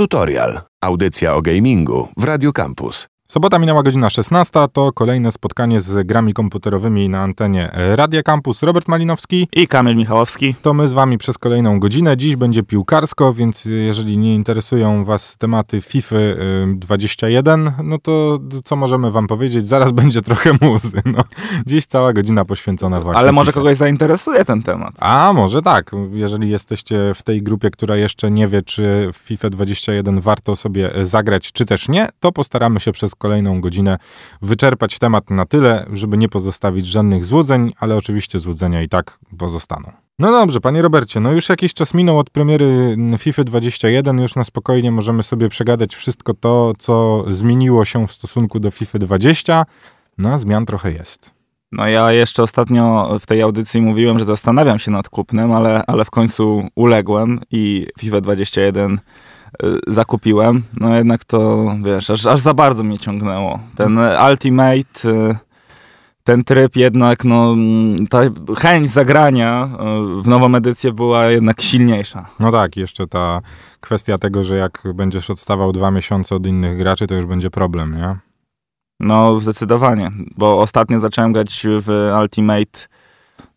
Tutorial. Audycja o gamingu w Radio Campus. Sobota minęła godzina 16, to kolejne spotkanie z grami komputerowymi na antenie Radia Campus. Robert Malinowski i Kamil Michałowski. To my z wami przez kolejną godzinę. Dziś będzie piłkarsko, więc jeżeli nie interesują was tematy FIFA 21, no to co możemy wam powiedzieć? Zaraz będzie trochę muzy. No, dziś cała godzina poświęcona właśnie Ale może FIFA. kogoś zainteresuje ten temat. A, może tak. Jeżeli jesteście w tej grupie, która jeszcze nie wie, czy w FIFA 21 warto sobie zagrać, czy też nie, to postaramy się przez kolejną godzinę wyczerpać temat na tyle, żeby nie pozostawić żadnych złudzeń, ale oczywiście złudzenia i tak pozostaną. No dobrze, panie Robercie, no już jakiś czas minął od premiery FIFA 21, już na spokojnie możemy sobie przegadać wszystko to, co zmieniło się w stosunku do FIFA 20. No, zmian trochę jest. No ja jeszcze ostatnio w tej audycji mówiłem, że zastanawiam się nad kupnem, ale, ale w końcu uległem i FIFA 21 Y, zakupiłem, no jednak to, wiesz, aż, aż za bardzo mnie ciągnęło. Ten Ultimate, y, ten tryb jednak, no, ta chęć zagrania y, w nową edycję była jednak silniejsza. No tak, jeszcze ta kwestia tego, że jak będziesz odstawał dwa miesiące od innych graczy, to już będzie problem, nie? No, zdecydowanie, bo ostatnio zacząłem grać w Ultimate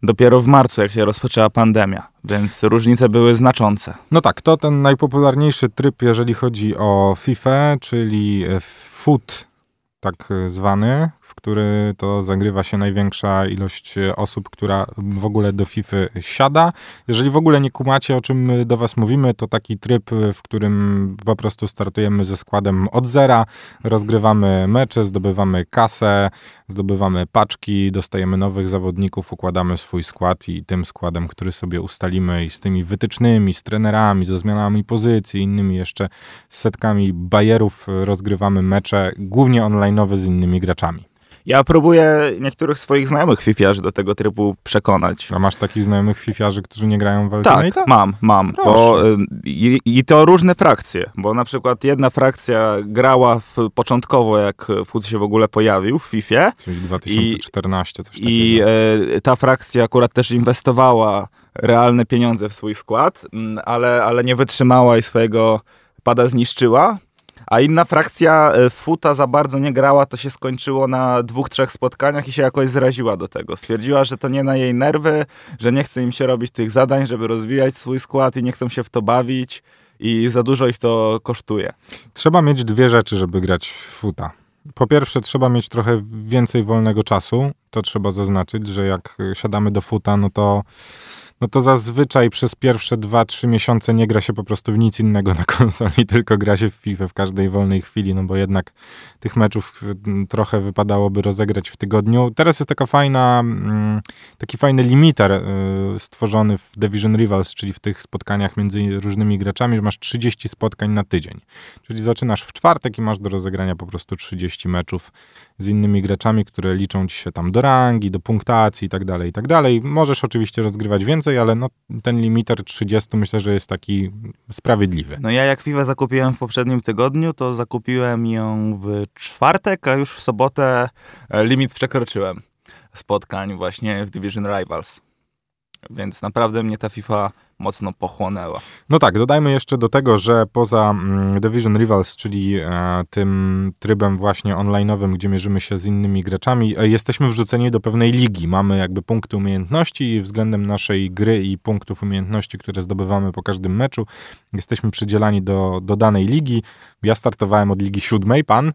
dopiero w marcu, jak się rozpoczęła pandemia, więc różnice były znaczące. No tak, to ten najpopularniejszy tryb, jeżeli chodzi o FIFA, czyli FUT tak zwany, w który to zagrywa się największa ilość osób, która w ogóle do FIFA siada. Jeżeli w ogóle nie kumacie, o czym do Was mówimy, to taki tryb, w którym po prostu startujemy ze składem od zera, rozgrywamy mecze, zdobywamy kasę, zdobywamy paczki, dostajemy nowych zawodników, układamy swój skład i tym składem, który sobie ustalimy i z tymi wytycznymi, z trenerami, ze zmianami pozycji, innymi jeszcze setkami bajerów rozgrywamy mecze, głównie online'owe z innymi graczami. Ja próbuję niektórych swoich znajomych fifiarzy do tego trybu przekonać. A masz takich znajomych fifiarzy, którzy nie grają w Ultimate? Tak, mam, mam. Bo, y, i, I to różne frakcje, bo na przykład jedna frakcja grała w, początkowo, jak FUT się w ogóle pojawił w FIFA. Czyli 2014, I, coś takiego. I y, ta frakcja akurat też inwestowała realne pieniądze w swój skład, mm, ale, ale nie wytrzymała i swojego pada zniszczyła a inna frakcja e, futa za bardzo nie grała, to się skończyło na dwóch, trzech spotkaniach i się jakoś zraziła do tego. Stwierdziła, że to nie na jej nerwy, że nie chce im się robić tych zadań, żeby rozwijać swój skład i nie chcą się w to bawić i za dużo ich to kosztuje. Trzeba mieć dwie rzeczy, żeby grać w futa. Po pierwsze, trzeba mieć trochę więcej wolnego czasu. To trzeba zaznaczyć, że jak siadamy do futa, no to no to zazwyczaj przez pierwsze 2-3 miesiące nie gra się po prostu w nic innego na konsoli, tylko gra się w FIFA w każdej wolnej chwili, no bo jednak tych meczów mm, trochę wypadałoby rozegrać w tygodniu. Teraz jest taka fajna, mm, taki fajny limiter y, stworzony w Division Rivals, czyli w tych spotkaniach między różnymi graczami, że masz 30 spotkań na tydzień. Czyli zaczynasz w czwartek i masz do rozegrania po prostu 30 meczów z innymi graczami, które liczą ci się tam do rangi, do punktacji i tak dalej, i tak dalej. Możesz oczywiście rozgrywać więcej, ale no, ten limiter 30 myślę, że jest taki sprawiedliwy. No ja jak FIFA zakupiłem w poprzednim tygodniu, to zakupiłem ją w czwartek, a już w sobotę e, limit przekroczyłem spotkań właśnie w Division Rivals. Więc naprawdę mnie ta FIFA mocno pochłonęła. No tak, dodajmy jeszcze do tego, że poza mm, Division Rivals, czyli e, tym trybem właśnie online'owym, gdzie mierzymy się z innymi graczami, e, jesteśmy wrzuceni do pewnej ligi. Mamy jakby punkty umiejętności względem naszej gry i punktów umiejętności, które zdobywamy po każdym meczu. Jesteśmy przydzielani do, do danej ligi. Ja startowałem od ligi siódmej, pan?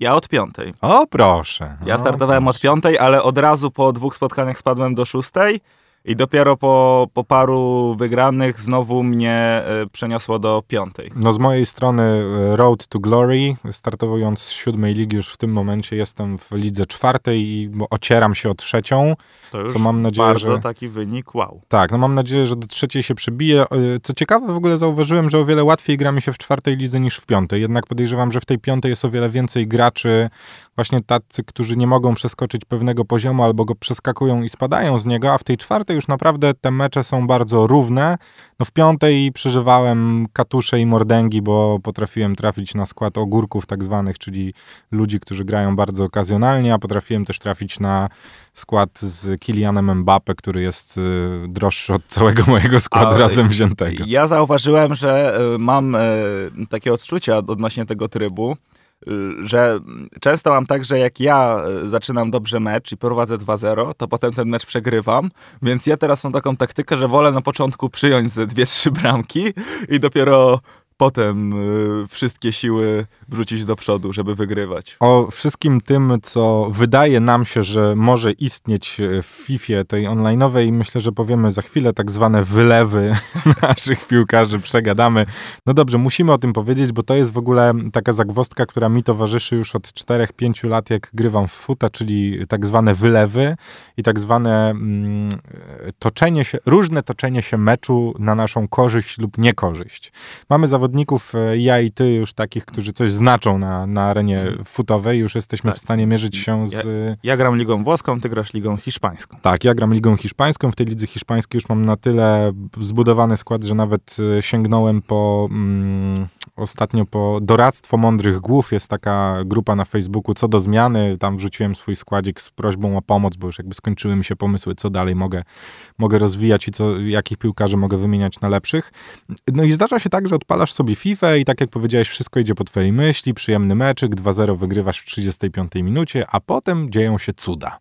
Ja od piątej. O, proszę. Ja startowałem proszę. od piątej, ale od razu po dwóch spotkaniach spadłem do szóstej. I dopiero po, po paru wygranych znowu mnie e, przeniosło do piątej. No z mojej strony e, Road to Glory, startowując z siódmej ligi już w tym momencie jestem w lidze czwartej i ocieram się o trzecią. To już co mam nadzieję, bardzo że... taki wynik, wow. Tak, no mam nadzieję, że do trzeciej się przybije. E, co ciekawe, w ogóle zauważyłem, że o wiele łatwiej gramy się w czwartej lidze niż w piątej. Jednak podejrzewam, że w tej piątej jest o wiele więcej graczy, właśnie tacy, którzy nie mogą przeskoczyć pewnego poziomu albo go przeskakują i spadają z niego, a w tej czwartej już naprawdę te mecze są bardzo równe. No w piątej przeżywałem katusze i mordęgi, bo potrafiłem trafić na skład ogórków tak zwanych, czyli ludzi, którzy grają bardzo okazjonalnie, a potrafiłem też trafić na skład z Kilianem Mbappe, który jest y, droższy od całego mojego składu a, razem wziętego. Ja zauważyłem, że y, mam y, takie odczucia odnośnie tego trybu, że często mam tak, że jak ja e, zaczynam dobrze mecz i prowadzę 2-0, to potem ten mecz przegrywam, więc ja teraz mam taką taktykę, że wolę na początku przyjąć ze dwie, trzy bramki i dopiero potem y, wszystkie siły wrzucić do przodu, żeby wygrywać. O wszystkim tym, co wydaje nam się, że może istnieć w FIFA tej online'owej, myślę, że powiemy za chwilę tak zwane wylewy naszych piłkarzy, przegadamy. No dobrze, musimy o tym powiedzieć, bo to jest w ogóle taka zagwostka, która mi towarzyszy już od 4-5 lat, jak grywam w futa, czyli tak zwane wylewy i tak zwane mm, toczenie się, różne toczenie się meczu na naszą korzyść lub niekorzyść. Mamy zawodników zawodników, e, ja i ty już takich, którzy coś znaczą na, na arenie mhm. futowej, już jesteśmy tak. w stanie mierzyć się z... Ja, ja, gram ligą włoską, ty grasz ligą hiszpańską. Tak, ja gram ligą hiszpańską, w tej lidze hiszpańskiej już mam na tyle zbudowany skład, że nawet e, sięgnąłem po... Mm, ostatnio po Doradztwo Mądrych Głów, jest taka grupa na Facebooku, co do zmiany, tam wrzuciłem swój składzik z prośbą o pomoc, bo już jakby skończyły mi się pomysły, co dalej mogę, mogę rozwijać i co, jakich piłkarzy mogę wymieniać na lepszych. No i zdarza się tak, że odpalasz sobie FIFA i tak jak powiedziałeś, wszystko idzie po twojej myśli, przyjemny meczyk, 2-0 wygrywasz w 35 minucie, a potem dzieją się cuda.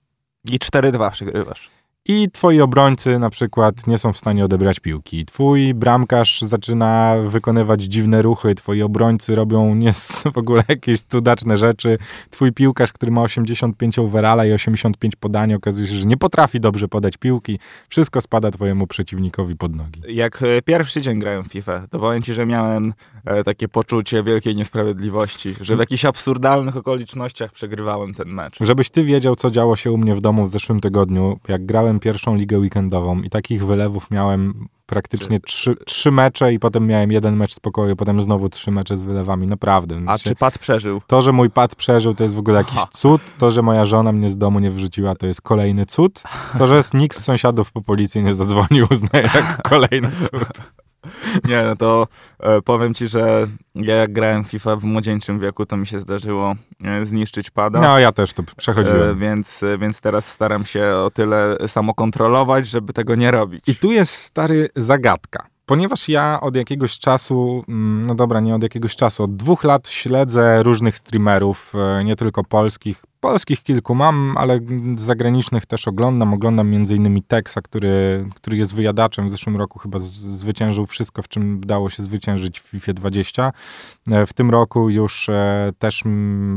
I 4-2 przegrywasz i twoi obrońcy na przykład nie są w stanie odebrać piłki. Twój bramkarz zaczyna wykonywać dziwne ruchy, twoi obrońcy robią nie w ogóle jakieś cudaczne rzeczy. Twój piłkarz, który ma 85 overalla i 85 podania, okazuje się, że nie potrafi dobrze podać piłki. Wszystko spada twojemu przeciwnikowi pod nogi. Jak e, pierwszy dzień grałem w FIFA, to powiem ci, że miałem e, takie poczucie wielkiej niesprawiedliwości, że w jakichś absurdalnych okolicznościach przegrywałem ten mecz. Żebyś ty wiedział, co działo się u mnie w domu w zeszłym tygodniu, jak grałem pierwszą ligę weekendową i takich wylewów miałem praktycznie trzy, trzy mecze i potem miałem jeden mecz spokoju, potem znowu trzy mecze z wylewami, naprawdę. A czy pad przeżył? To, że mój pad przeżył, to jest w ogóle jakiś Aha. cud. To, że moja żona mnie z domu nie wyrzuciła, to jest kolejny cud. To, że nikt z sąsiadów po policji nie zadzwonił, uznaję jako kolejny cud. Nie, no to e, powiem ci, że ja jak grałem w FIFA w młodzieńczym wieku, to mi się zdarzyło e, zniszczyć pada. No, ja też to przechodziłem. E, więc, e, więc teraz staram się o tyle samokontrolować, żeby tego nie robić. I tu jest stary zagadka. Ponieważ ja od jakiegoś czasu, mm, no dobra, nie od jakiegoś czasu, od dwóch lat śledzę różnych streamerów, e, nie tylko polskich, Polskich kilku mam, ale zagranicznych też oglądam. Oglądam m.in. Texa, który, który jest wyjadaczem. W zeszłym roku chyba zwyciężył wszystko, w czym dało się zwyciężyć w FIFA 20. E, w tym roku już e, też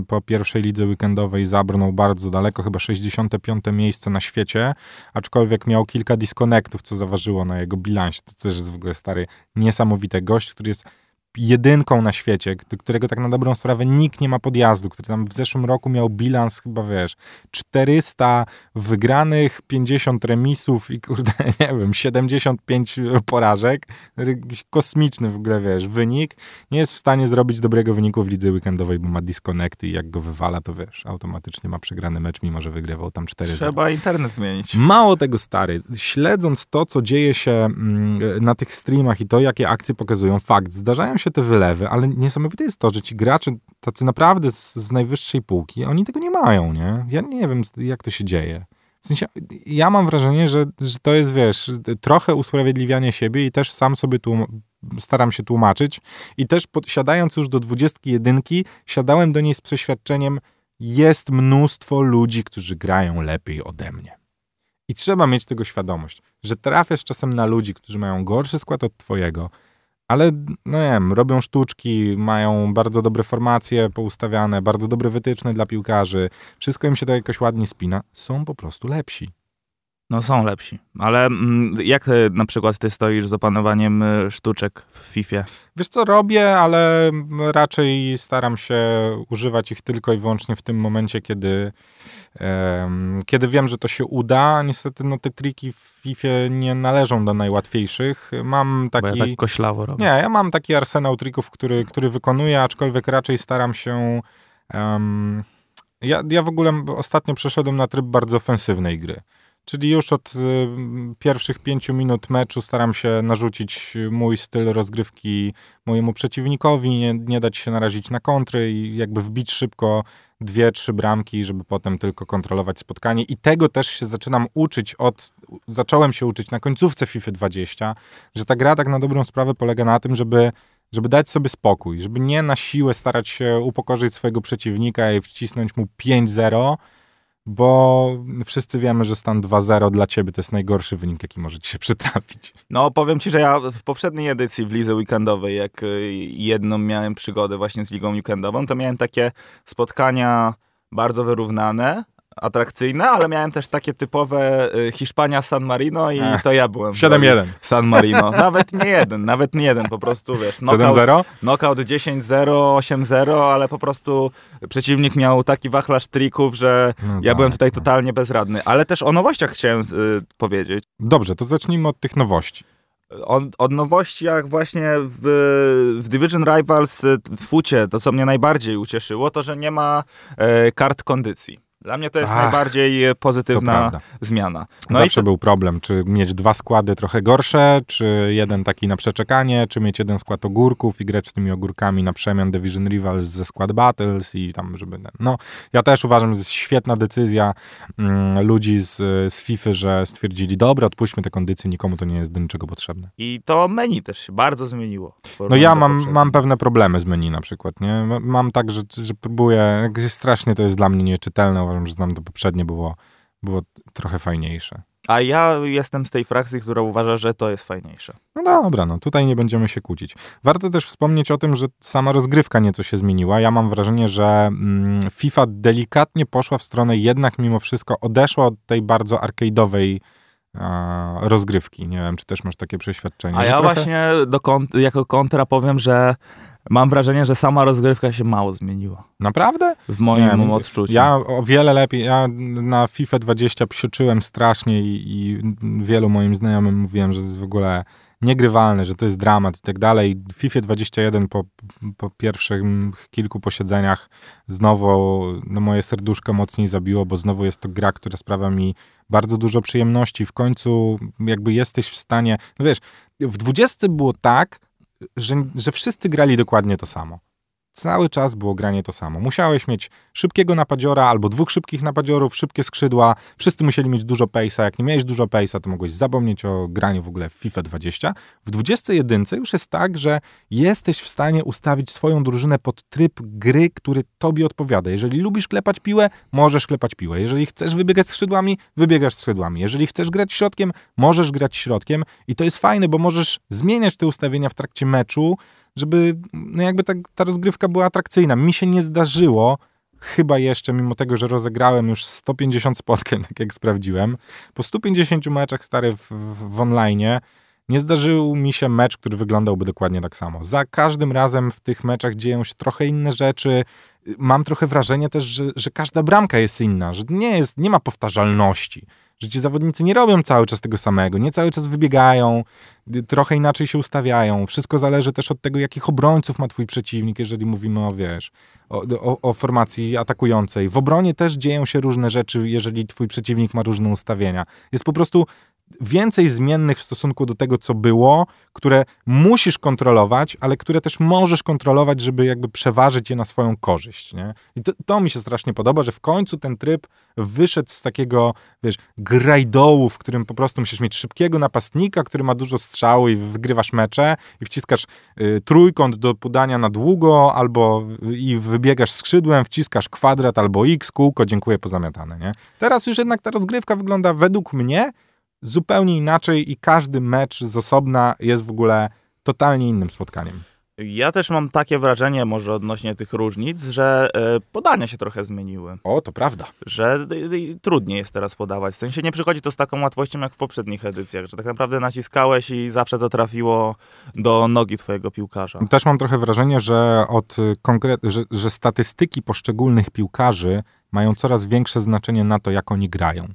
po pierwszej lidze weekendowej zabrnął bardzo daleko, chyba 65. miejsce na świecie, aczkolwiek miał kilka disconnectów, co zaważyło na jego bilansie. To też jest w ogóle stary, niesamowity gość, który jest jedynką na świecie, którego tak na dobrą sprawę nikt nie ma podjazdu, który tam w zeszłym roku miał bilans chyba, wiesz, 400 wygranych, 50 remisów i kurde, nie wiem, 75 porażek. Jakiś kosmiczny w ogóle, wiesz, wynik. Nie jest w stanie zrobić dobrego wyniku w lidze weekendowej, bo ma disconnecty i jak go wywala, to wiesz, automatycznie ma przegrany mecz, mimo że wygrywał tam 4 Trzeba internet zmienić. Mało tego, stary. Śledząc to, co dzieje się mm, na tych streamach i to, jakie akcje pokazują, fakt, zdarzają się te wylewy, ale niesamowite jest to, że ci gracze, tacy naprawdę z, z najwyższej półki, oni tego nie mają, nie? Ja nie wiem, jak to się dzieje. W sensie, ja mam wrażenie, że, że to jest, wiesz, trochę usprawiedliwianie siebie i też sam sobie tu staram się tłumaczyć. I też pod, siadając już do dwudziestki jedynki, siadałem do niej z przeświadczeniem, jest mnóstwo ludzi, którzy grają lepiej ode mnie. I trzeba mieć tego świadomość, że trafiasz czasem na ludzi, którzy mają gorszy skład od twojego, ale no nie wiem, robią sztuczki, mają bardzo dobre formacje poustawiane, bardzo dobre wytyczne dla piłkarzy, wszystko im się to jakoś ładnie spina, są po prostu lepsi. No są lepsi, ale mm, jak na przykład ty stoisz z opanowaniem y, sztuczek w FIFA? Wiesz co, robię, ale raczej staram się używać ich tylko i wyłącznie w tym momencie, kiedy, um, kiedy wiem, że to się uda. Niestety no, te triki w FIFA nie należą do najłatwiejszych. Mam taki... Bo ja tak koślawo robię. Nie, ja mam taki arsenał trików, który, który wykonuję, aczkolwiek raczej staram się... Um, ja, ja w ogóle ostatnio przeszedłem na tryb bardzo ofensywnej gry. Czyli już od y, pierwszych pięciu minut meczu staram się narzucić mój styl rozgrywki mojemu przeciwnikowi, nie, nie dać się narazić na kontry i jakby wbić szybko dwie, trzy bramki, żeby potem tylko kontrolować spotkanie. I tego też się zaczynam uczyć od, zacząłem się uczyć na końcówce FIFA 20, że ta gra tak na dobrą sprawę polega na tym, żeby żeby dać sobie spokój, żeby nie na siłę starać się upokorzyć swojego przeciwnika i wcisnąć mu 5-0, bo wszyscy wiemy, że stan 2-0 dla ciebie to jest najgorszy wynik, jaki może ci się przytrafić. No, powiem ci, że ja w poprzedniej edycji w Lidze Weekendowej, jak y, jedną miałem przygodę właśnie z Ligą Weekendową, to miałem takie spotkania bardzo wyrównane, atrakcyjne, ale miałem też takie typowe y, Hiszpania San Marino i Ech, to ja byłem. 7-1. San Marino. Nawet nie jeden, nawet nie jeden, po prostu wiesz. Knockout, 7-0? Knockout 10-0, 8-0, ale po prostu przeciwnik miał taki wachlarz trików, że no ja tak, byłem tutaj no. totalnie bezradny. Ale też o nowościach chciałem y, powiedzieć. Dobrze, to zacznijmy od tych nowości. Od, od nowości, jak właśnie w, w Division Rivals w fucie, to co mnie najbardziej ucieszyło, to że nie ma e, kart kondycji. Dla mnie to jest Ach, najbardziej pozytywna zmiana. No Zawsze i... był problem, czy mieć dwa składy trochę gorsze, czy jeden taki na przeczekanie, czy mieć jeden skład ogórków i grać z tymi ogórkami na przemian Division Rivals ze skład Battles i tam, żeby... No, ja też uważam, że jest świetna decyzja mm, ludzi z, z FIFA, że stwierdzili, dobra, odpuśćmy te kondycje, nikomu to nie jest do niczego potrzebne. I to menu też się bardzo zmieniło. No ja mam, mam pewne problemy z menu na przykład, nie? Mam tak, że, że próbuję, strasznie to jest dla mnie nieczytelne, uważam, że znam to poprzednie było, było trochę fajniejsze. A ja jestem z tej frakcji, która uważa, że to jest fajniejsze. No dobra, no tutaj nie będziemy się kłócić. Warto też wspomnieć o tym, że sama rozgrywka nieco się zmieniła. Ja mam wrażenie, że mm, FIFA delikatnie poszła w stronę jednak mimo wszystko odeszła od tej bardzo arcade'owej rozgrywki. Nie wiem, czy też masz takie przeświadczenie. A ja trochę... właśnie do jako kontra powiem, że mam wrażenie, że sama rozgrywka się mało zmieniła. Naprawdę? W moim nie, odczuciu. Ja o wiele lepiej, ja na FIFA 20 psioczyłem strasznie i, i wielu moim znajomym mówiłem, że jest w ogóle niegrywalny, że to jest dramat i tak dalej. W FIFA 21 po, po pierwszych kilku posiedzeniach znowu no, moje serduszko mocniej zabiło, bo znowu jest to gra, która sprawia mi bardzo dużo przyjemności. W końcu jakby jesteś w stanie, no wiesz, w 20 było tak, że, że wszyscy grali dokładnie to samo. Cały czas było granie to samo. Musiałeś mieć szybkiego napadziora albo dwóch szybkich napadziorów, szybkie skrzydła. Wszyscy musieli mieć dużo pace'a. Jak nie miałeś dużo pace'a, to mogłeś zapomnieć o graniu w ogóle w FIFA 20. W 21 już jest tak, że jesteś w stanie ustawić swoją drużynę pod tryb gry, który tobie odpowiada. Jeżeli lubisz klepać piłę, możesz klepać piłę. Jeżeli chcesz wybiegać skrzydłami, wybiegasz skrzydłami. Jeżeli chcesz grać środkiem, możesz grać środkiem. I to jest fajne, bo możesz zmieniać te ustawienia w trakcie meczu żeby no jakby ta, ta rozgrywka była atrakcyjna. Mi się nie zdarzyło, chyba jeszcze, mimo tego, że rozegrałem już 150 spotkań, tak jak sprawdziłem, po 150 meczach stary w, w, w online, nie zdarzył mi się mecz, który wyglądałby dokładnie tak samo. Za każdym razem w tych meczach dzieją się trochę inne rzeczy. Mam trochę wrażenie też, że, że każda bramka jest inna, że nie, jest, nie ma powtarzalności że ci zawodnicy nie robią cały czas tego samego, nie cały czas wybiegają, trochę inaczej się ustawiają. Wszystko zależy też od tego, jakich obrońców ma twój przeciwnik, jeżeli mówimy o, wiesz, o, o, o, formacji atakującej. W obronie też dzieją się różne rzeczy, jeżeli twój przeciwnik ma różne ustawienia. Jest po prostu więcej zmiennych w stosunku do tego, co było, które musisz kontrolować, ale które też możesz kontrolować, żeby jakby przeważyć je na swoją korzyść. Nie? I to, to mi się strasznie podoba, że w końcu ten tryb wyszedł z takiego, wiesz, grajdołu, w którym po prostu musisz mieć szybkiego napastnika, który ma dużo strzału i wygrywasz mecze i wciskasz y, trójkąt do podania na długo albo y, i wybiegasz skrzydłem, wciskasz kwadrat albo x, kółko, dziękuję, pozamiatane. Nie? Teraz już jednak ta rozgrywka wygląda według mnie zupełnie inaczej i każdy mecz z osobna jest w ogóle totalnie innym spotkaniem. Ja też mam takie wrażenie, może odnośnie tych różnic, że e, podania się trochę zmieniły. O, to prawda. Że trudniej jest teraz podawać. W sensie nie przychodzi to z taką łatwością jak w poprzednich edycjach, że tak naprawdę naciskałeś i zawsze to trafiło do nogi twojego piłkarza. Też mam trochę wrażenie, że, od konkret... że, że statystyki poszczególnych piłkarzy mają coraz większe znaczenie na to, jak oni grają.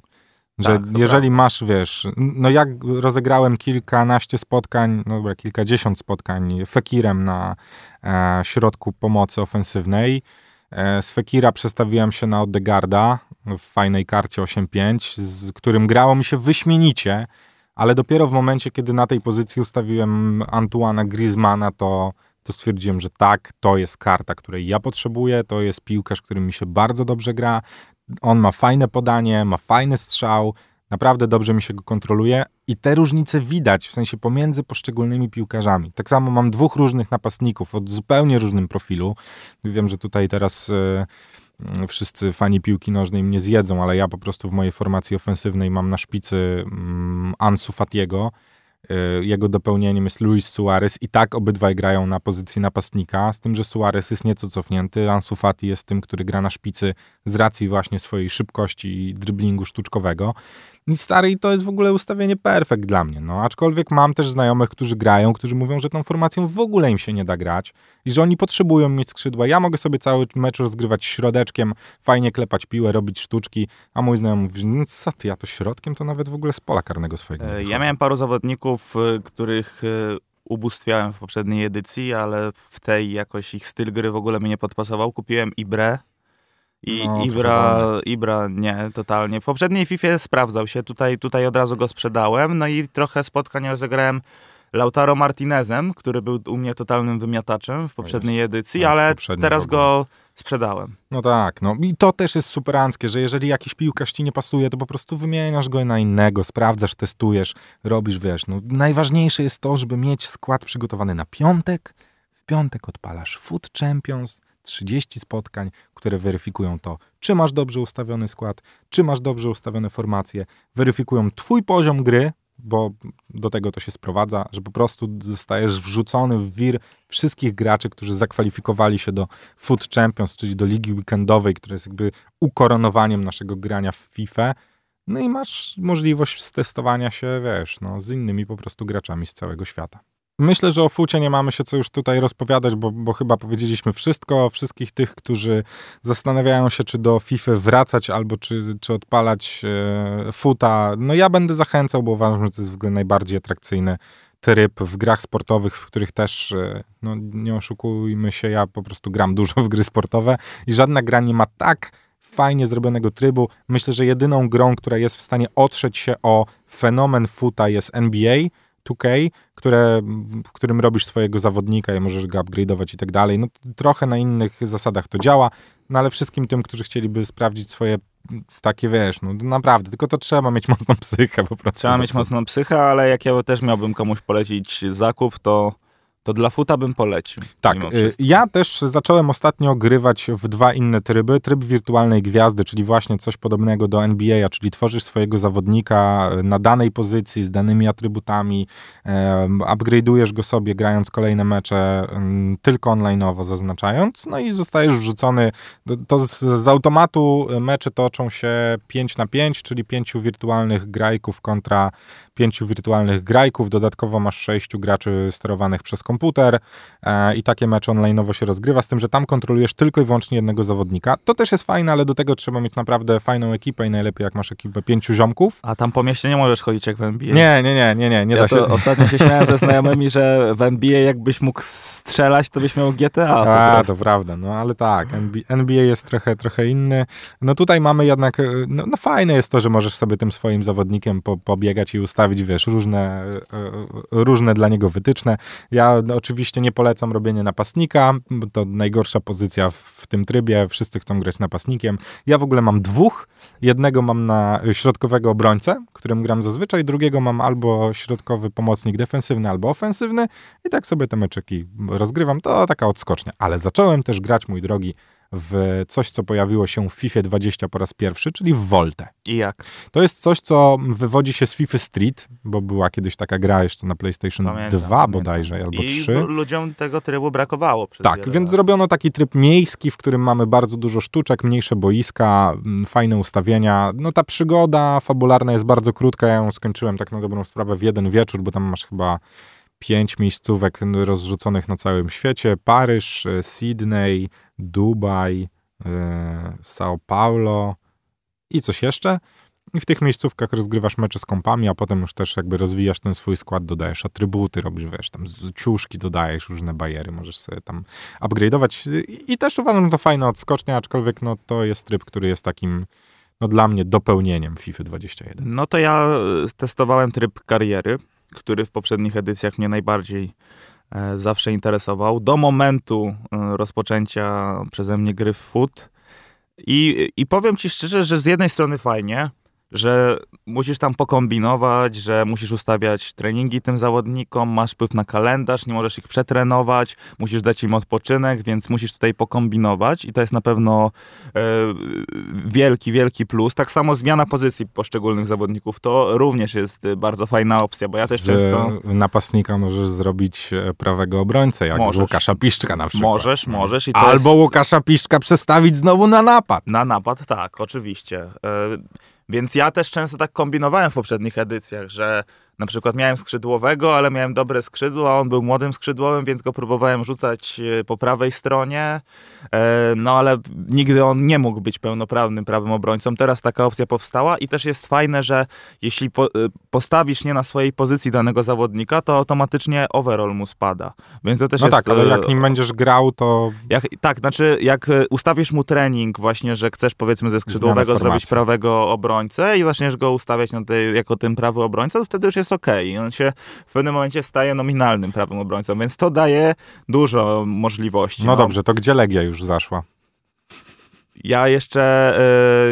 Że tak, jeżeli prawda. masz, wiesz, no jak rozegrałem kilkanaście spotkań, no dobra, kilkadziesiąt spotkań Fekirem na e, środku pomocy ofensywnej, E, z Fekira przestawiłem się na Odegarda w fajnej karcie 8-5, z którym grało mi się wyśmienicie, ale dopiero w momencie, kiedy na tej pozycji ustawiłem Antuana Griezmana, to, to stwierdziłem, że tak, to jest karta, której ja potrzebuję, to jest piłkarz, którym mi się bardzo dobrze gra, on ma fajne podanie, ma fajny strzał, naprawdę dobrze mi się go kontroluje i te różnice widać, w sensie pomiędzy poszczególnymi piłkarzami. Tak samo mam dwóch różnych napastników o zupełnie różnym profilu. Wiem, że tutaj teraz e, wszyscy fani piłki nożnej mnie zjedzą, ale ja po prostu w mojej formacji ofensywnej mam na szpicy mm, Ansu Fatiego, jego dopełnieniem jest Luis Suarez i tak obydwaj grają na pozycji napastnika, z tym, że Suarez jest nieco cofnięty, Ansu Fati jest tym, który gra na szpicy z racji właśnie swojej szybkości i driblingu sztuczkowego. I stary, i to jest w ogóle ustawienie perfekt dla mnie. No, aczkolwiek mam też znajomych, którzy grają, którzy mówią, że tą formacją w ogóle im się nie da grać i że oni potrzebują mieć skrzydła. Ja mogę sobie cały mecz rozgrywać środeczkiem, fajnie klepać piłę, robić sztuczki, a mój znajomy mówi, no co ty, ja to środkiem to nawet w ogóle z pola karnego swojego. E, ja miałem paru zawodników, e, których e, ubóstwiałem w poprzedniej edycji, ale w tej jakoś ich styl gry w ogóle mnie nie podpasował. Kupiłem Ibre, i No, Ibra, Ibra nie, totalnie. W poprzedniej FIFA sprawdzał się, tutaj, tutaj od razu go sprzedałem, no i trochę spotkań rozegrałem Lautaro Martinezem, który był u mnie totalnym wymiataczem w poprzedniej edycji, No, w ale teraz go sprzedałem. No tak, no. I to też jest superanckie, że jeżeli jakiś piłkarz ci nie pasuje, to po prostu wymieniasz go na innego, sprawdzasz, testujesz, robisz, wiesz, no najważniejsze jest to, żeby mieć skład przygotowany na piątek, w piątek odpalasz Food Champions, 30 spotkań, które weryfikują to, czy masz dobrze ustawiony skład, czy masz dobrze ustawione formacje, weryfikują twój poziom gry, bo do tego to się sprowadza, że po prostu zostajesz wrzucony w wir wszystkich graczy, którzy zakwalifikowali się do Food Champions, czyli do ligi weekendowej, która jest jakby ukoronowaniem naszego grania w FIFA. No i masz możliwość testowania się, wiesz, no, z innymi po prostu graczami z całego świata. Myślę, że o fucie nie mamy się co już tutaj rozpowiadać, bo, bo chyba powiedzieliśmy wszystko. Wszystkich tych, którzy zastanawiają się, czy do FIFA wracać albo czy, czy odpalać e, futa, no ja będę zachęcał, bo uważam, że to jest w ogóle najbardziej atrakcyjny tryb w grach sportowych, w których też, e, no nie oszukujmy się, ja po prostu gram dużo w gry sportowe i żadna gra nie ma tak fajnie zrobionego trybu. Myślę, że jedyną grą, która jest w stanie otrzeć się o fenomen futa jest NBA 2K, które, w którym robisz swojego zawodnika i możesz go upgrade'ować i tak dalej. No trochę na innych zasadach to działa, no ale wszystkim tym, którzy chcieliby sprawdzić swoje takie, wiesz, no naprawdę, tylko to trzeba mieć mocną psychę po prostu. Trzeba mieć mocną psychę, ale jak ja też miałbym komuś polecić zakup, to, to dla futa bym polecił. Tak, y, ja też zacząłem ostatnio grywać w dwa inne tryby. Tryb wirtualnej gwiazdy, czyli właśnie coś podobnego do NBA, czyli tworzysz swojego zawodnika y, na danej pozycji z danymi atrybutami, upgrade'ujesz go sobie grając kolejne mecze tylko online'owo zaznaczając, no i zostajesz wrzucony, to, to z, z automatu mecze toczą się 5 na 5, czyli pięciu wirtualnych grajków kontra pięciu wirtualnych grajków, dodatkowo masz sześciu graczy sterowanych przez komputer e, i takie mecze online'owo się rozgrywa, z tym, że tam kontrolujesz tylko i wyłącznie jednego zawodnika. To też jest fajne, ale do tego trzeba mieć naprawdę fajną ekipę i najlepiej jak masz ekipę pięciu ziomków. A tam po mieście nie możesz chodzić jak w NBA. Nie, nie, nie, nie, nie, nie ja da się. ostatnio się śmiałem ze znajomymi, że w NBA jakbyś mógł strzelać, to byś miał GTA. A, to prawda, no ale tak, NBA, NBA jest trochę, trochę inny. No tutaj mamy jednak, e, no, no fajne jest to, że możesz sobie tym swoim zawodnikiem po, pobiegać i ustawić, wiesz, różne, e, e, różne dla niego wytyczne. Ja oczywiście nie polecam robienia napastnika, bo to najgorsza pozycja w tym trybie, wszyscy chcą grać napastnikiem. Ja w ogóle mam dwóch, jednego mam na środkowego obrońcę, którym gram zazwyczaj, drugiego mam albo środkowy pomocnik defensywny, albo ofensywny i tak sobie te meczeki rozgrywam. To taka odskocznia. Ale zacząłem też grać, mój drogi, w coś, co pojawiło się w FIFA 20 po raz pierwszy, czyli w Voltę. I jak? To jest coś, co wywodzi się z FIFA Street, bo była kiedyś taka gra jeszcze na PlayStation Pamiętam, 2 pamiętam. bodajże, albo I 3. lu- ludziom tego trybu brakowało. Przez Tak, więc lat. zrobiono taki tryb miejski, w którym mamy bardzo dużo sztuczek, mniejsze boiska, mm, fajne ustawienia. No ta przygoda fabularna jest bardzo krótka, ja ją skończyłem tak na dobrą sprawę w jeden wieczór, bo tam masz chyba pięć miejscówek rozrzuconych na całym świecie. Paryż, e, Sydney, Dubaj, e, São Paulo i coś jeszcze. I w tych miejscówkach rozgrywasz mecze z kompami, a potem już też jakby rozwijasz ten swój skład, dodajesz atrybuty, robisz, wiesz, tam ciuszki dodajesz, różne bariery, możesz sobie tam upgrade'ować. I- też uważam, że to fajna odskocznia, aczkolwiek no, to jest tryb, który jest takim, no dla mnie, dopełnieniem FIFA 21. No to ja e, testowałem tryb kariery, który w poprzednich edycjach mnie najbardziej e, zawsze interesował. Do momentu e, rozpoczęcia przeze mnie gry w foot. I, I powiem ci szczerze, że z jednej strony fajnie, że musisz tam pokombinować, że musisz ustawiać treningi tym zawodnikom, masz wpływ na kalendarz, nie możesz ich przetrenować, musisz dać im odpoczynek, więc musisz tutaj pokombinować i to jest na pewno e, wielki, wielki plus. Tak samo zmiana pozycji poszczególnych zawodników to również jest bardzo fajna opcja, bo ja też z często... napastnika możesz zrobić e, prawego obrońcę, jak z Możesz. Łukasza Piszczka na przykład. Możesz, możesz i Albo jest... Łukasza Piszczka przestawić znowu na napad. Na napad, tak, oczywiście. E, Więc ja też często tak kombinowałem w poprzednich edycjach, że na przykład miałem skrzydłowego, ale miałem dobre skrzydło, a on był młodym skrzydłowym, więc go próbowałem rzucać e, po prawej stronie. E, No ale nigdy on nie mógł być pełnoprawnym prawym obrońcą. Teraz taka opcja powstała i też jest fajne, że jeśli e, postawisz nie na swojej pozycji danego zawodnika, to automatycznie overall mu spada. Więc to też No jest tak, ale jak nim będziesz grał, to jak, tak, znaczy jak ustawisz mu trening właśnie, że chcesz powiedzmy ze skrzydłowego zrobić prawego obrońcę i zaczniesz go ustawiać na tej, jako ten prawy obrońca, to wtedy już jest okej. I on się w pewnym momencie staje nominalnym prawym obrońcą, więc to daje dużo możliwości. no dobrze, to gdzie Legia już zaszła? Ja jeszcze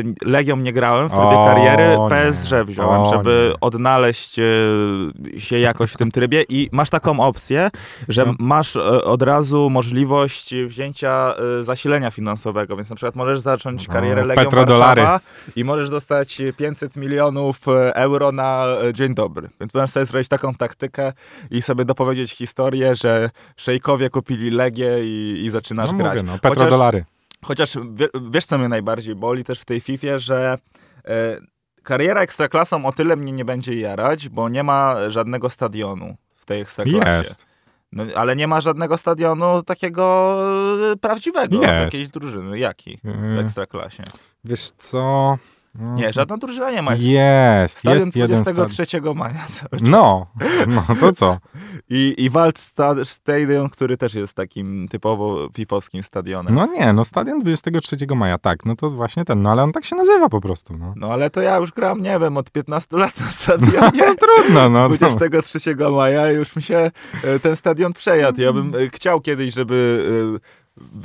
y, Legią nie grałem w trybie O, kariery, nie. PSG wziąłem, O, żeby nie. odnaleźć y, się jakoś w tym trybie i masz taką opcję, że No. masz y, od razu możliwość wzięcia y, zasilenia finansowego, więc na przykład możesz zacząć O, karierę Legią petrodolary. Warszawa i możesz dostać 500 milionów y, euro na dzień dobry. Więc możesz sobie zrobić taką taktykę i sobie dopowiedzieć historię, że szejkowie kupili Legię i, i zaczynasz No grać. mówię, no, petrodolary. Chociaż wie, wiesz, co mnie najbardziej boli też w tej FIFA, że e, kariera ekstraklasą o tyle mnie nie będzie jarać, bo nie ma żadnego stadionu w tej ekstraklasie. Jest. No, ale nie ma żadnego stadionu takiego e, prawdziwego, Jest. jakiejś drużyny. Jaki w Yy, ekstraklasie? Wiesz co? No, Nie, żadna drużyna nie ma. Jest Jest, Stadion jest jeden stadion. 23 maja cały czas. No, no to co? I, i Wald Sta- Stadion, który też jest takim typowo fifowskim stadionem. No nie, no stadion 23 maja, tak, no to właśnie ten, no ale on tak się nazywa po prostu, no. No ale to ja już gram, nie wiem, od 15 lat na stadionie. No trudno, no. To, 23 maja już mi się e, ten stadion przejadł. Ja bym e, chciał kiedyś, żeby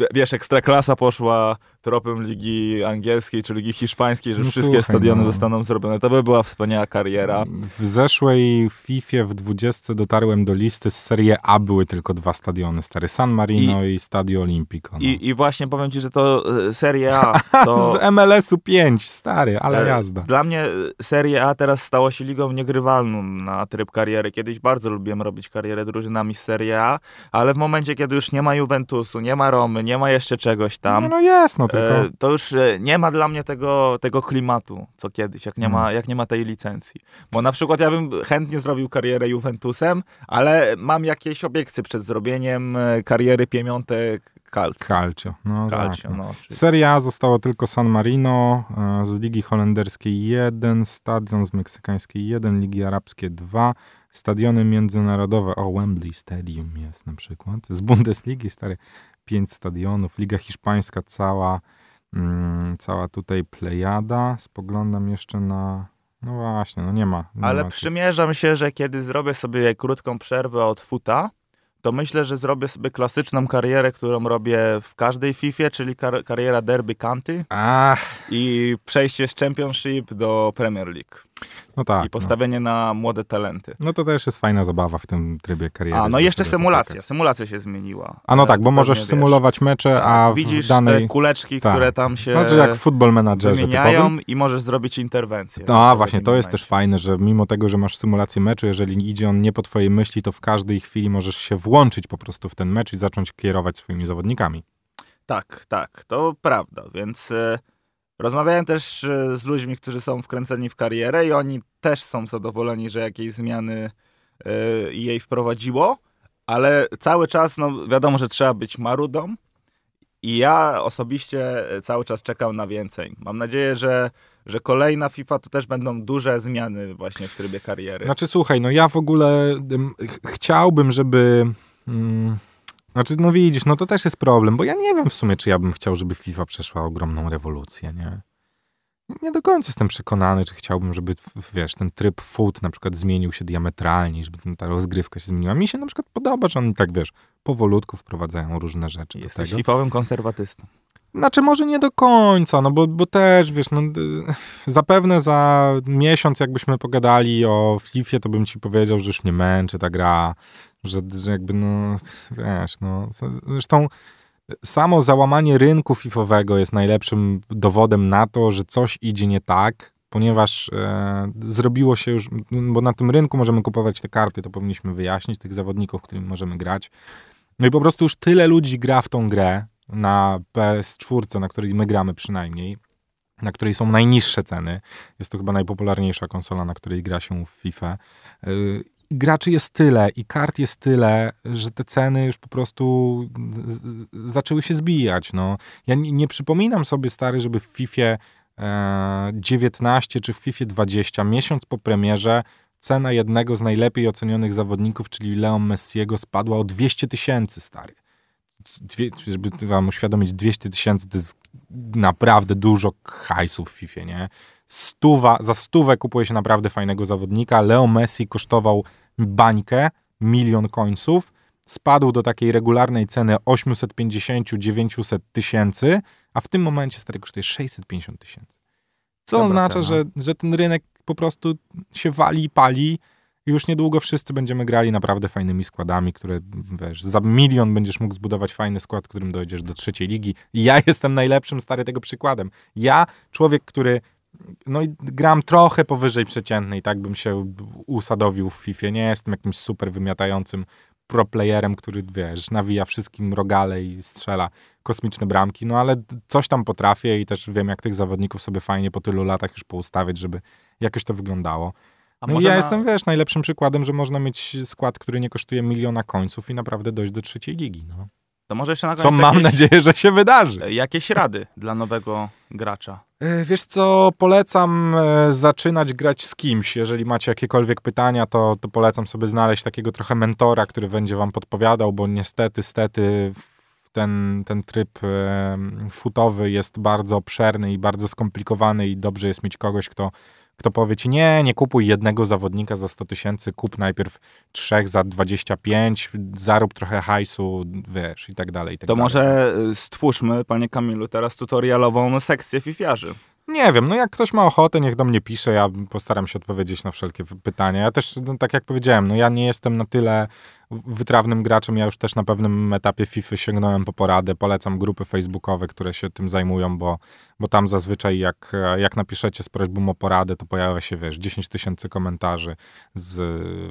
e, wiesz, ekstraklasa poszła tropem ligi angielskiej czy ligi hiszpańskiej, że No wszystkie słuchaj, stadiony no. zostaną zrobione. To by była wspaniała kariera. w zeszłej FIFA w 20 dotarłem do listy, z Serie A były tylko dwa stadiony, stary San Marino i, Stadio Olimpico. No. I, I właśnie powiem ci, że to e, Serie A to... Z MLS-u 5, stary, ale E, jazda. Dla mnie e, Serie A teraz stało się ligą niegrywalną na tryb kariery. Kiedyś bardzo lubiłem robić karierę drużynami z Serie A, ale w momencie, kiedy już nie ma Juventusu, nie ma Romy, nie ma jeszcze czegoś tam, No, no jest, no tylko... E, to już e, nie ma dla mnie tego, tego klimatu, co kiedyś, jak nie, ma, Mm. jak nie ma tej licencji. Bo na przykład ja bym chętnie zrobił karierę Juventusem, ale mam jakieś obiekcje przed zrobieniem e, kariery Piemiątek Calcio. Calcio. No, Calcio, tak, no. Z czyli- Serie A zostało tylko San Marino, z Ligi Holenderskiej 1, Stadion z Meksykańskiej 1, Ligi Arabskie 2, stadiony międzynarodowe, o Wembley Stadium jest na przykład, z Bundesligi stary 5 stadionów, Liga Hiszpańska cała, mm, cała tutaj plejada, spoglądam jeszcze na, no właśnie, no nie ma. Nie Ale ma przymierzam się, że kiedy zrobię sobie krótką przerwę od futa, to myślę, że zrobię sobie klasyczną karierę, którą robię w każdej FIFA, czyli kar- kariera Derby County Ach, i przejście z Championship do Premier League no tak. i no. postawienie na młode talenty. no to też jest fajna zabawa w tym trybie kariery. A, no jeszcze symulacja. popykać. Symulacja się zmieniła. A no E, tak, bo możesz wiesz. symulować mecze, a w Widzisz danej... te kuleczki, tak. które tam się Znaczy jak w typowym. i możesz zrobić interwencję. No w właśnie, to jest też fajne, że mimo tego, że masz symulację meczu, jeżeli idzie on nie po twojej myśli, to w każdej chwili możesz się włączyć po prostu w ten mecz i zacząć kierować swoimi zawodnikami. Tak, tak, to prawda, więc e, rozmawiałem też e, z ludźmi, którzy są wkręceni w karierę i oni też są zadowoleni, że jakieś zmiany e, jej wprowadziło, ale cały czas, no wiadomo, że trzeba być marudą i ja osobiście e, cały czas czekam na więcej. Mam nadzieję, że, że kolejna FIFA to też będą duże zmiany właśnie w trybie kariery. Znaczy słuchaj, no ja w ogóle ch- chciałbym, żeby... Mm, znaczy, no widzisz, no to też jest problem, bo ja nie wiem w sumie, czy ja bym chciał, żeby FIFA przeszła ogromną rewolucję, nie? Nie do końca jestem przekonany, czy chciałbym, żeby, wiesz, ten tryb foot na przykład zmienił się diametralnie, żeby ta rozgrywka się zmieniła. Mi się na przykład podoba, że oni tak, wiesz, powolutku wprowadzają różne rzeczy Jesteś do tego. fifowym konserwatystą. Znaczy może nie do końca, no bo, bo też, wiesz, no, zapewne za miesiąc jakbyśmy pogadali o FIFA, to bym ci powiedział, że już mnie męczy ta gra, że, że jakby, no, wiesz, no, zresztą samo załamanie rynku fifowego jest najlepszym dowodem na to, że coś idzie nie tak, ponieważ e, zrobiło się już, bo na tym rynku możemy kupować te karty, to powinniśmy wyjaśnić, tych zawodników, którymi możemy grać. No i po prostu już tyle ludzi gra w tą grę na PS4, na której my gramy przynajmniej, na której są najniższe ceny. Jest to chyba najpopularniejsza konsola, na której gra się w FIFA. Yy, Graczy jest tyle i kart jest tyle, że te ceny już po prostu zaczęły się zbijać. No. Ja nie, nie przypominam sobie, stary, żeby w FIFA e, 19 czy w FIFA 20 miesiąc po premierze cena jednego z najlepiej ocenionych zawodników, czyli Leon Messiego, spadła o 200 tysięcy, stary. Dwie, żeby wam uświadomić, 200 tysięcy to jest naprawdę dużo hajsu w FIFA, nie? Stuwa, za stówę kupuje się naprawdę fajnego zawodnika. Leo Messi kosztował bańkę, milion końców. Spadł do takiej regularnej ceny 850-900 tysięcy, a w tym momencie stary kosztuje 650 tysięcy. Co Dobra oznacza, cena. że, że ten rynek po prostu się wali i pali już niedługo wszyscy będziemy grali naprawdę fajnymi składami, które wiesz, za milion będziesz mógł zbudować fajny skład, którym dojdziesz do trzeciej ligi. Ja jestem najlepszym stary tego przykładem. Ja, człowiek, który no i gram trochę powyżej przeciętnej, tak bym się usadowił w FIFA. Nie jestem jakimś super wymiatającym pro playerem, który wiesz, nawija wszystkim rogale i strzela kosmiczne bramki, no ale coś tam potrafię i też wiem, jak tych zawodników sobie fajnie po tylu latach już poustawiać, żeby jakoś to wyglądało. A No ja na- jestem, wiesz, najlepszym przykładem, że można mieć skład, który nie kosztuje miliona końców i naprawdę dojść do trzeciej ligi. No. To może jeszcze na Co koniec mam jakieś, nadzieję, że się wydarzy. jakieś rady dla nowego gracza. E, Wiesz co, polecam e, zaczynać grać z kimś. Jeżeli macie jakiekolwiek pytania, to, to polecam sobie znaleźć takiego trochę mentora, który będzie wam podpowiadał, bo niestety, stety ten, ten tryb e, futowy jest bardzo obszerny i bardzo skomplikowany i dobrze jest mieć kogoś, kto, kto powie ci, nie, nie kupuj jednego zawodnika za 100 tysięcy, kup najpierw trzech za 25, zarób trochę hajsu, wiesz, i tak dalej, i tak To dalej. może y, stwórzmy, panie Kamilu, teraz tutorialową sekcję fifiarzy. Nie wiem, no jak ktoś ma ochotę, niech do mnie pisze, ja postaram się odpowiedzieć na wszelkie pytania. Ja też, no, tak jak powiedziałem, no ja nie jestem na tyle wytrawnym graczem, ja już też na pewnym etapie FIFA sięgnąłem po poradę, polecam grupy facebookowe, które się tym zajmują, bo, bo tam zazwyczaj jak, jak napiszecie z prośbą o poradę, to pojawia się, wiesz, 10 tysięcy komentarzy z,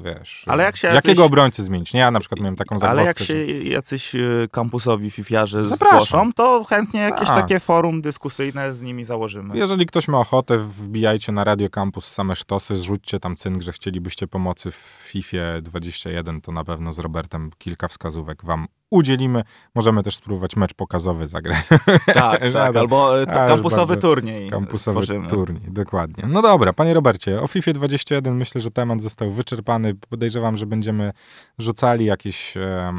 wiesz, Ale jak się jakiego jacyś- obrońcy zmienić? Nie, ja na przykład miałem taką zagwozdkę, Ale jak że- się jacyś y, kampusowi fifiarze Zapraszam. zgłoszą, to chętnie jakieś Tak. takie forum dyskusyjne z nimi założymy. Jeżeli ktoś ma ochotę, wbijajcie na Radio Campus same sztosy, zrzućcie tam cynk, że chcielibyście pomocy w FIFA 21, to na pewno z Robertem kilka wskazówek wam udzielimy. Możemy też spróbować mecz pokazowy zagrać. Tak, No tak, to- albo ale kampusowy bardzo turniej Kampusowy stworzymy. turniej, dokładnie. No dobra, panie Robercie, o FIFA 21 myślę, że temat został wyczerpany. Podejrzewam, że będziemy rzucali jakieś e,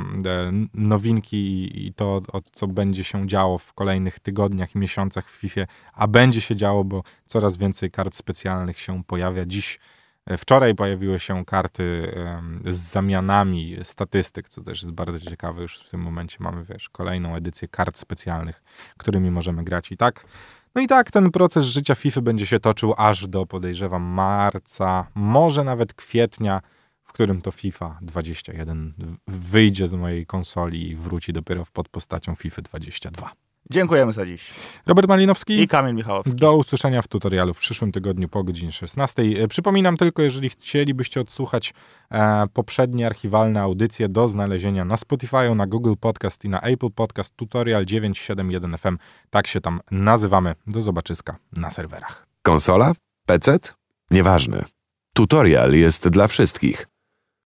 nowinki i- to, o co będzie się działo w kolejnych tygodniach i miesiącach w FIFA, a będzie się działo, bo coraz więcej kart specjalnych się pojawia. Dziś, e, wczoraj pojawiły się karty z zamianami statystyk, co też jest bardzo ciekawe. Już w tym momencie mamy, wiesz, kolejną edycję kart specjalnych, którymi możemy grać i tak. No i tak ten proces życia FIFA będzie się toczył aż do, podejrzewam, marca, może nawet kwietnia, w którym to FIFA 21 w- wyjdzie z mojej konsoli i wróci dopiero pod postacią FIFA 22. Dziękujemy za dziś. Robert Malinowski. I Kamil Michałowski. Do usłyszenia w tutorialu w przyszłym tygodniu po godzinie 16. E, Przypominam tylko, jeżeli chcielibyście odsłuchać e, poprzednie archiwalne audycje do znalezienia na Spotify, na Google Podcast i na Apple Podcast Tutorial 971 FM. Tak się tam nazywamy. Do zobaczyska na serwerach. Konsola? PC? Nieważne. Tutorial jest dla wszystkich.